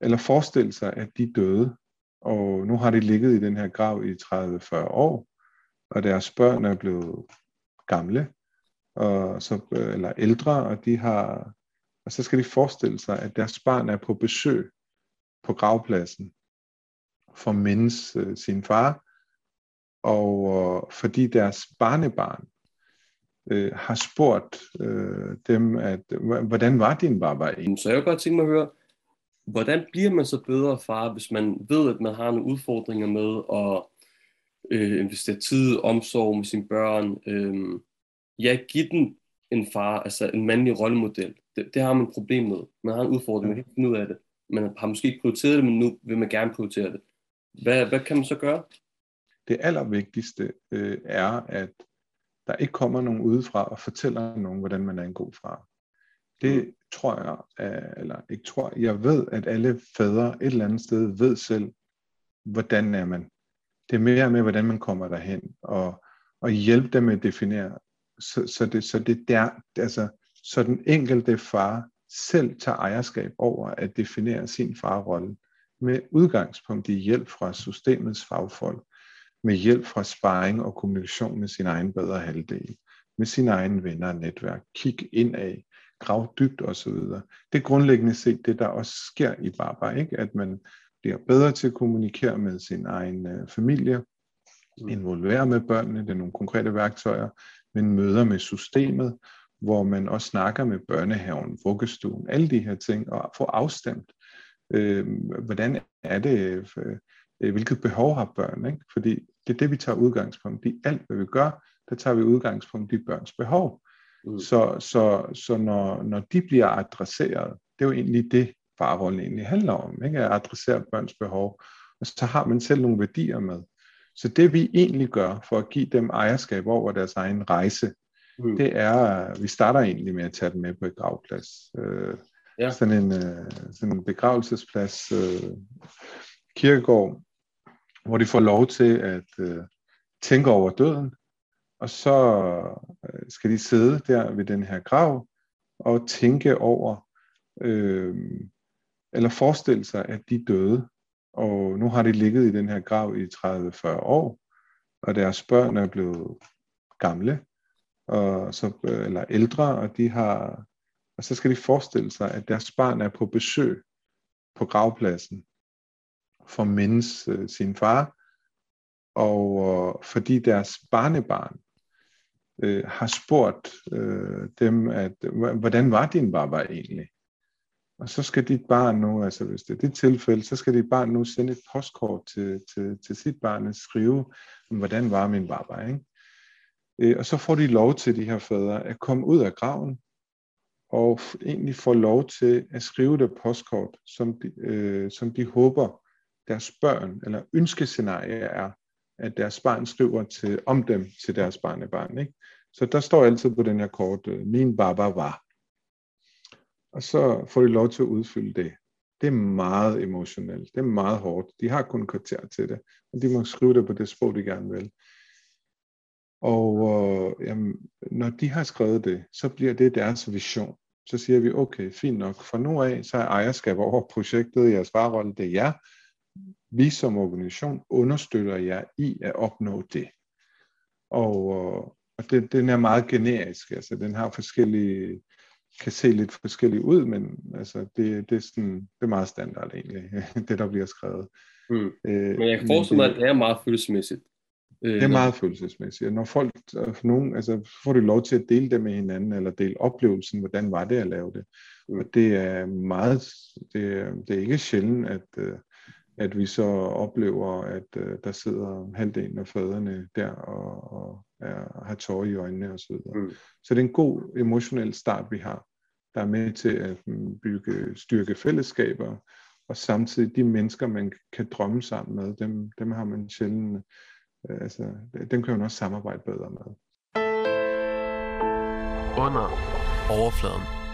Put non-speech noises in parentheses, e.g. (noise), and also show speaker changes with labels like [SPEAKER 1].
[SPEAKER 1] eller forestille sig, at de døde, og nu har de ligget i den her grav i 30-40 år, og deres børn er blevet gamle, og så, eller ældre, og de har, og så skal de forestille sig, at deres barn er på besøg på gravpladsen for at mindes øh, sin far, og øh, fordi deres barnebarn øh, har spurgt øh, dem, at hvordan var din barbar
[SPEAKER 2] egentlig? Så jeg vil godt tænke mig at høre, hvordan bliver man så bedre far, hvis man ved, at man har nogle udfordringer med at øh, investere tid, omsorg med sine børn? Øh, ja, give den en far, altså en mandlig rollemodel. Det, det har man et problem med. Man har en udfordring, man kan ikke finde ud af det. Man har måske ikke prioriteret det, men nu vil man gerne prioritere det. Hvad, hvad kan man så gøre?
[SPEAKER 1] Det allervigtigste øh, er, at der ikke kommer nogen udefra og fortæller nogen, hvordan man er en god far. Det tror jeg, øh, eller ikke tror, jeg ved, at alle fædre et eller andet sted ved selv, hvordan er man. Det er mere med, hvordan man kommer derhen, og, og hjælpe dem med at definere. Så, så, det, så det der, altså, så den enkelte far selv tager ejerskab over at definere sin farrolle med udgangspunkt i hjælp fra systemets fagfolk, med hjælp fra sparring og kommunikation med sin egen bedre halvdel, med sine egne venner og netværk. Kig indad, grav dybt osv. Det er grundlæggende set det, der også sker i Baba, ikke? at man bliver bedre til at kommunikere med sin egen øh, familie, mm. involvere med børnene, det er nogle konkrete værktøjer, men møder med systemet, hvor man også snakker med børnehaven, vuggestuen, alle de her ting, og få afstemt, øh, hvordan er det, øh, hvilket behov har børn, ikke? fordi det er det, vi tager udgangspunkt i. Alt, hvad vi gør, der tager vi udgangspunkt i børns behov. Mm. Så, så, så når, når de bliver adresseret, det er jo egentlig det, farrollen egentlig handler om, ikke? at adressere børns behov. Og så har man selv nogle værdier med. Så det vi egentlig gør for at give dem ejerskab over deres egen rejse, mm. det er, vi starter egentlig med at tage dem med på et gravplads. Øh, ja. Sådan en øh, sådan en begravelsesplads, øh, kirkegård, hvor de får lov til at øh, tænke over døden, og så øh, skal de sidde der ved den her grav og tænke over, øh, eller forestille sig, at de døde, og nu har de ligget i den her grav i 30-40 år, og deres børn er blevet gamle, og så, øh, eller ældre, og de har, og så skal de forestille sig, at deres barn er på besøg på gravpladsen for at mindes øh, sin far, og øh, fordi deres barnebarn øh, har spurgt øh, dem, at hvordan var din baba egentlig? Og så skal dit barn nu, altså hvis det er dit tilfælde, så skal dit barn nu sende et postkort til, til, til sit barn og skrive, hvordan var min baba, ikke? Øh, og så får de lov til, de her fædre, at komme ud af graven, og egentlig få lov til at skrive det postkort, som de, øh, som de håber, deres børn, eller ønskescenarie er, at deres barn skriver til, om dem til deres barnebarn. Ikke? Så der står altid på den her kort, øh, min baba var. Og så får de lov til at udfylde det. Det er meget emotionelt. Det er meget hårdt. De har kun kvarter til det. Men de må skrive det på det sprog, de gerne vil. Og øh, jamen, når de har skrevet det, så bliver det deres vision. Så siger vi, okay, fint nok. For nu af, så er ejerskab over projektet, jeres varerolle, det er jer vi som organisation understøtter jer i at opnå det. Og, og det, den er meget generisk, altså den har forskellige, kan se lidt forskellige ud, men altså det, det, er sådan, det er meget standard egentlig, (laughs) det der bliver skrevet.
[SPEAKER 2] Mm. Øh, men jeg kan forestille mig, at det er meget følelsesmæssigt.
[SPEAKER 1] Øh, det er meget følelsesmæssigt. Når folk, for nogen, altså får de lov til at dele det med hinanden, eller dele oplevelsen, hvordan var det at lave det. Mm. Og det er meget, det det er ikke sjældent, at, øh, at vi så oplever, at øh, der sidder halvdelen af fædrene der og, og er, har tårer i øjnene osv. Så, mm. så det er en god emotionel start, vi har, der er med til at mm, bygge styrke fællesskaber, og samtidig de mennesker, man kan drømme sammen med, dem, dem har man sjældent, øh, altså, dem kan man også samarbejde bedre med.
[SPEAKER 3] Under overfladen